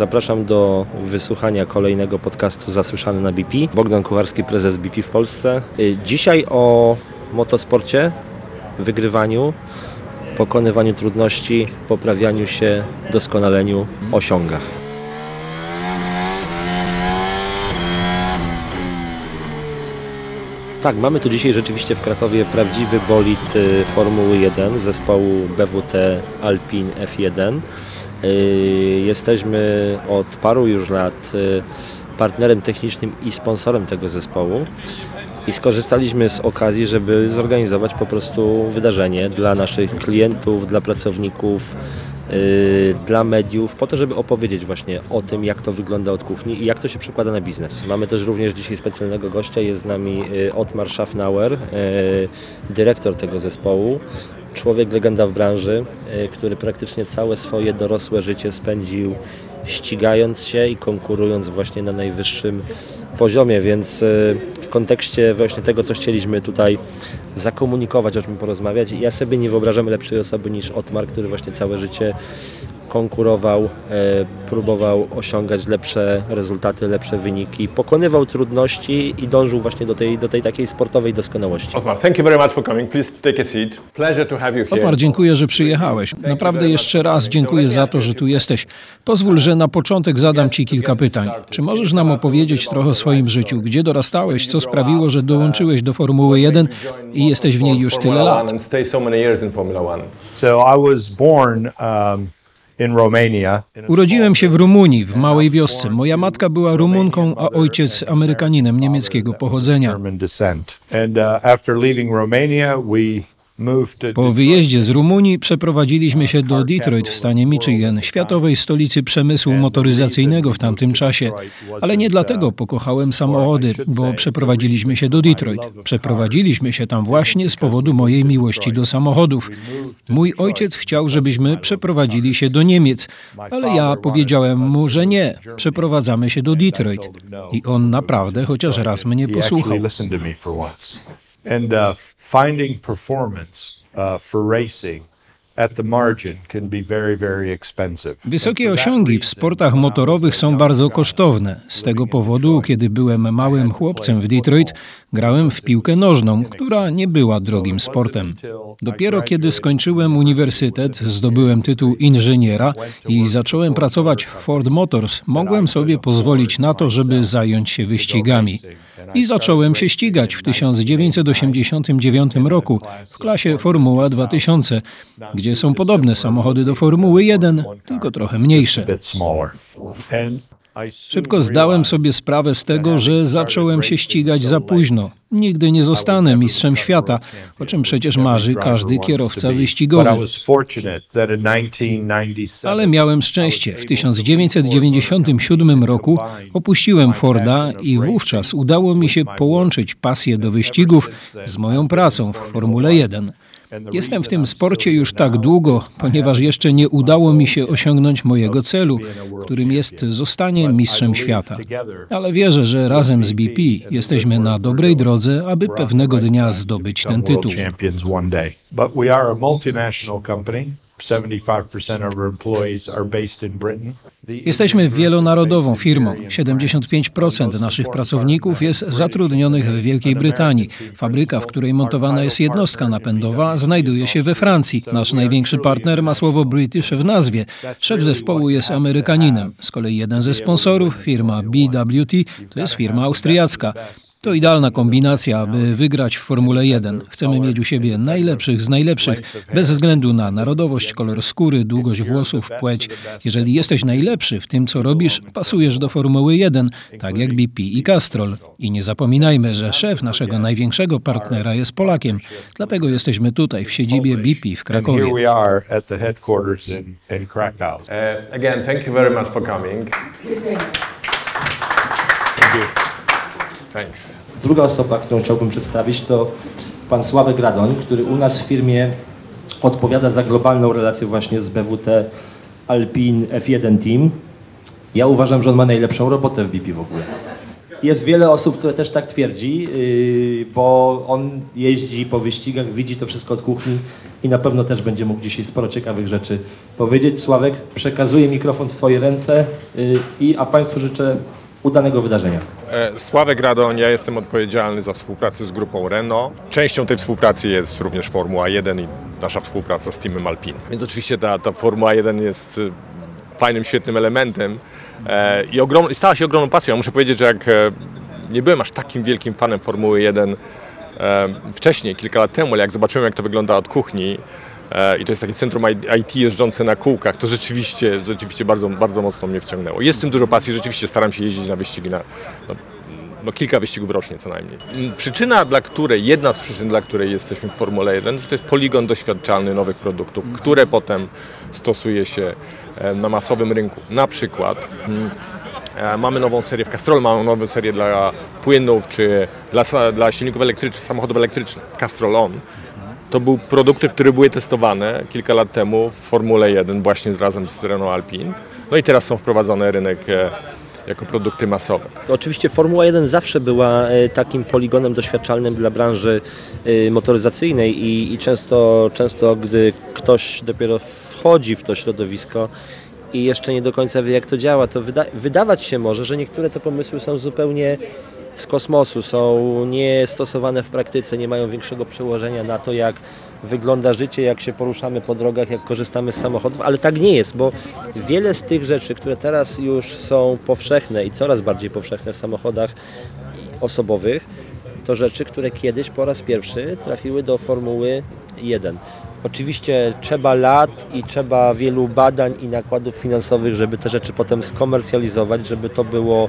Zapraszam do wysłuchania kolejnego podcastu Zasłyszany na BP. Bogdan Kucharski, prezes BP w Polsce. Y, Dzisiaj o motosporcie, wygrywaniu, pokonywaniu trudności, poprawianiu się, doskonaleniu, osiągach. Tak, mamy tu dzisiaj rzeczywiście w Krakowie prawdziwy bolid y, Formuły 1 zespołu BWT Alpine F1. Y, Jesteśmy od paru już lat y, partnerem technicznym i sponsorem tego zespołu i skorzystaliśmy z okazji, żeby zorganizować po prostu wydarzenie dla naszych klientów, dla pracowników, y, dla mediów, po to, żeby opowiedzieć właśnie o tym, jak to wygląda od kuchni i jak to się przekłada na biznes. Mamy też również dzisiaj specjalnego gościa, jest z nami Otmar Schaffnauer, dyrektor tego zespołu, człowiek legenda w branży, y, który praktycznie całe swoje dorosłe życie spędził ścigając się i konkurując właśnie na najwyższym poziomie, więc y, w kontekście właśnie tego, co chcieliśmy tutaj zakomunikować, o czym porozmawiać, ja sobie nie wyobrażam lepszej osoby niż Otmar, który właśnie całe życie konkurował, e, próbował osiągać lepsze rezultaty, lepsze wyniki, pokonywał trudności i dążył właśnie do tej, do tej takiej sportowej doskonałości. Otmar, thank you very much for coming. Please take a seat. Pleasure to have you here. Otmar, dziękuję, że przyjechałeś. Naprawdę jeszcze raz dziękuję za to, że tu jesteś. Pozwól, że na początek zadam Ci kilka pytań. Czy możesz nam opowiedzieć trochę o swoim życiu? Gdzie dorastałeś? Co sprawiło, że dołączyłeś do Formuły 1 i jesteś w niej już tyle lat? So I was born um. Urodziłem się w Rumunii, w małej wiosce. Moja matka była Rumunką, a ojciec Amerykaninem niemieckiego pochodzenia. Uh, Po wyjeździe z Rumunii przeprowadziliśmy się do Detroit w stanie Michigan, światowej stolicy przemysłu motoryzacyjnego w tamtym czasie. Ale nie dlatego pokochałem samochody, bo przeprowadziliśmy się do Detroit. Przeprowadziliśmy się tam właśnie z powodu mojej miłości do samochodów. Mój ojciec chciał, żebyśmy przeprowadzili się do Niemiec, ale ja powiedziałem mu, że nie, przeprowadzamy się do Detroit. I on naprawdę chociaż raz mnie posłuchał. And uh, finding performance uh, for racing. Wysokie osiągi w sportach motorowych są bardzo kosztowne. Z tego powodu, kiedy byłem małym chłopcem w Detroit, grałem w piłkę nożną, która nie była drogim sportem. Dopiero kiedy skończyłem uniwersytet, zdobyłem tytuł inżyniera i zacząłem pracować w Ford Motors, mogłem sobie pozwolić na to, żeby zająć się wyścigami. I zacząłem się ścigać w 1989 roku w klasie Formuła 2000, gdzie są podobne samochody do Formuły 1, tylko trochę mniejsze. Szybko zdałem sobie sprawę z tego, że zacząłem się ścigać za późno. Nigdy nie zostanę mistrzem świata, o czym przecież marzy każdy kierowca wyścigowy. was fortunate that in 1997 Ale miałem szczęście. W 1997 roku opuściłem Forda i wówczas udało mi się połączyć pasję do wyścigów z moją pracą w Formule 1. Jestem w tym sporcie już tak długo, ponieważ jeszcze nie udało mi się osiągnąć mojego celu, którym jest zostanie mistrzem świata. Ale wierzę, że razem z BP jesteśmy na dobrej drodze, aby pewnego dnia zdobyć ten tytuł. champions one day. But we are a multinational company. 75% of our employees are based in Britain. Jesteśmy wielonarodową firmą. 75% naszych pracowników jest zatrudnionych w Wielkiej Brytanii. Fabryka, w której montowana jest jednostka napędowa, znajduje się we Francji. Nasz największy partner ma słowo British w nazwie. Szef zespołu jest Amerykaninem. Z kolei jeden ze sponsorów, firma BWT, to jest firma austriacka. To idealna kombinacja, aby wygrać w Formule 1. Chcemy mieć u siebie najlepszych z najlepszych, bez względu na narodowość, kolor skóry, długość włosów, płeć. Jeżeli jesteś najlepszy w tym, co robisz, pasujesz do Formuły 1, tak jak BP i Castrol. I nie zapominajmy, że szef naszego największego partnera jest Polakiem. Dlatego jesteśmy tutaj, w siedzibie BP w Krakowie. Uh, again, thank you very much for coming. Thanks. Druga osoba, którą chciałbym przedstawić, to pan Sławek Radoń, który u nas w firmie odpowiada za globalną relację właśnie z BWT Alpine F1 Team. Ja uważam, że on ma najlepszą robotę w BP w ogóle. Jest wiele osób, które też tak twierdzi, yy, bo on jeździ po wyścigach, widzi to wszystko od kuchni i na pewno też będzie mógł dzisiaj sporo ciekawych rzeczy powiedzieć. Sławek, przekazuję mikrofon w Twoje ręce y, i a Państwu życzę udanego wydarzenia. E, Sławek Radoń, ja jestem odpowiedzialny za współpracę z grupą Renault. Częścią tej współpracy jest również Formuła 1 i nasza współpraca z Teamem Alpine. Więc oczywiście ta, ta Formuła 1 jest y, fajnym, świetnym elementem e, i, ogrom, stała się ogromną pasją. Muszę powiedzieć, że jak e, nie byłem aż takim wielkim fanem Formuły 1 e, wcześniej, kilka lat temu, ale jak zobaczyłem jak to wygląda od kuchni i to jest takie centrum IT jeżdżące na kółkach, to rzeczywiście, rzeczywiście bardzo, bardzo mocno mnie wciągnęło. Jest w tym dużo pasji, rzeczywiście staram się jeździć na wyścigi na, no, no kilka wyścigów rocznie co najmniej. Przyczyna, dla której, jedna z przyczyn, dla której jesteśmy w Formule 1, że to jest poligon doświadczalny nowych produktów, które potem stosuje się e, na masowym rynku. Na przykład mm, e, mamy nową serię w Castrol, mamy nową serię dla płynów czy dla, dla silników elektrycznych, samochodów elektrycznych, Castrol On. To były produkty, które były testowane kilka lat temu w Formule 1 właśnie razem z Renault Alpine. No i teraz są wprowadzone na rynek e, jako produkty masowe. Oczywiście Formuła 1 zawsze była e, takim poligonem doświadczalnym dla branży e, motoryzacyjnej i, i często, często gdy ktoś dopiero wchodzi w to środowisko i jeszcze nie do końca wie jak to działa, to wyda wydawać się może, że niektóre te pomysły są zupełnie z kosmosu, są niestosowane w praktyce, nie mają większego przełożenia na to, jak wygląda życie, jak się poruszamy po drogach, jak korzystamy z samochodów, ale tak nie jest, bo wiele z tych rzeczy, które teraz już są powszechne i coraz bardziej powszechne w samochodach osobowych, to rzeczy, które kiedyś po raz pierwszy trafiły do Formuły 1. Oczywiście trzeba lat i trzeba wielu badań i nakładów finansowych, żeby te rzeczy potem skomercjalizować, żeby to było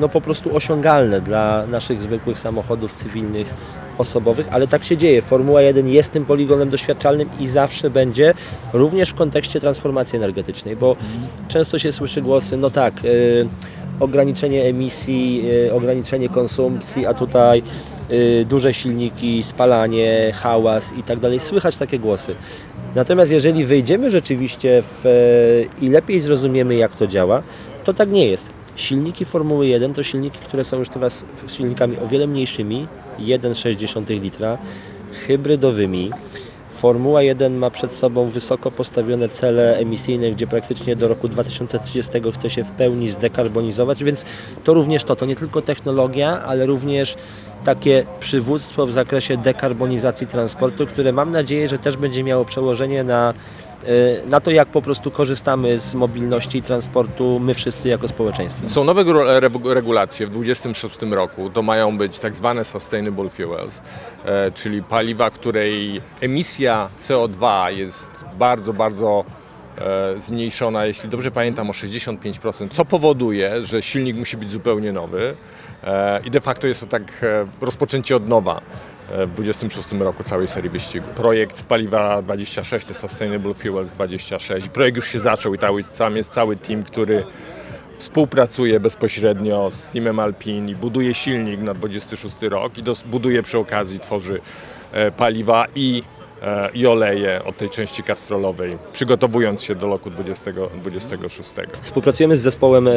no po prostu osiągalne dla naszych zwykłych samochodów cywilnych, osobowych, ale tak się dzieje. Formuła 1 jest tym poligonem doświadczalnym i zawsze będzie, również w kontekście transformacji energetycznej, bo często się słyszy głosy, no tak, yy, ograniczenie emisji, yy, ograniczenie konsumpcji, a tutaj yy, duże silniki, spalanie, hałas i tak dalej. Słychać takie głosy. Natomiast jeżeli wejdziemy rzeczywiście w, i lepiej zrozumiemy, jak to działa, to tak nie jest. Silniki Formuły 1 to silniki, które są już teraz silnikami o wiele mniejszymi, 1,6 litra, hybrydowymi. Formuła 1 ma przed sobą wysoko postawione cele emisyjne, gdzie praktycznie do roku 2030 chce się w pełni zdekarbonizować, więc to również to, to nie tylko technologia, ale również takie przywództwo w zakresie dekarbonizacji transportu, które mam nadzieję, że też będzie miało przełożenie na, na to, jak po prostu korzystamy z mobilności i transportu my wszyscy jako społeczeństwo. Są nowe re- regulacje w 2026 roku. To mają być tak zwane sustainable fuels, e, czyli paliwa, której emisja CO2 jest bardzo, bardzo e, zmniejszona, jeśli dobrze pamiętam, o 65%, co powoduje, że silnik musi być zupełnie nowy e, i de facto jest to tak e, rozpoczęcie od nowa e, w 2026 roku całej serii wyścigu. Projekt Paliwa 26 to Sustainable Fuels 26. Projekt już się zaczął i tam jest cały team, który współpracuje bezpośrednio z teamem Alpine i buduje silnik na 26 rok i buduje przy okazji, tworzy e, paliwa i, i oleje od tej części kastrolowej, przygotowując się do roku 2026. Współpracujemy z zespołem e,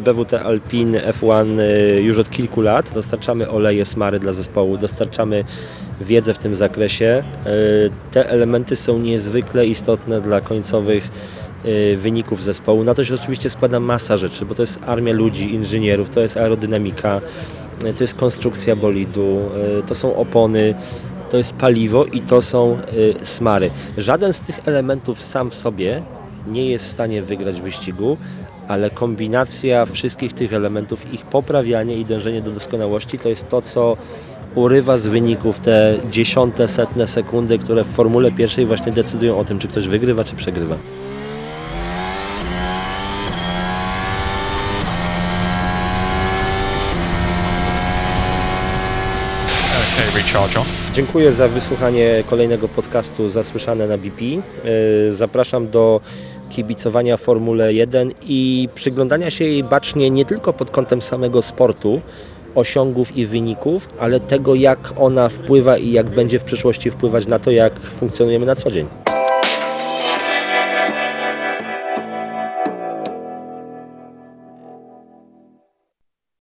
BWT Alpine F1 e, już od kilku lat. Dostarczamy oleje, smary dla zespołu, dostarczamy wiedzę w tym zakresie. E, Te elementy są niezwykle istotne dla końcowych wyników zespołu. Na to się oczywiście składa masa rzeczy, bo to jest armia ludzi, inżynierów, to jest aerodynamika, to jest konstrukcja bolidu, to są opony, to jest paliwo i to są y, smary. Żaden z tych elementów sam w sobie nie jest w stanie wygrać wyścigu, ale kombinacja wszystkich tych elementów, ich poprawianie i dążenie do doskonałości to jest to, co urywa z wyników te dziesiąte, setne sekundy, które w Formule pierwszej właśnie decydują o tym, czy ktoś wygrywa, czy przegrywa. Dziękuję za wysłuchanie kolejnego podcastu Zasłyszane na BP. Yy, Zapraszam do kibicowania Formule 1 i przyglądania się jej bacznie nie tylko pod kątem samego sportu, osiągów i wyników, ale tego jak ona wpływa i jak będzie w przyszłości wpływać na to, jak funkcjonujemy na co dzień.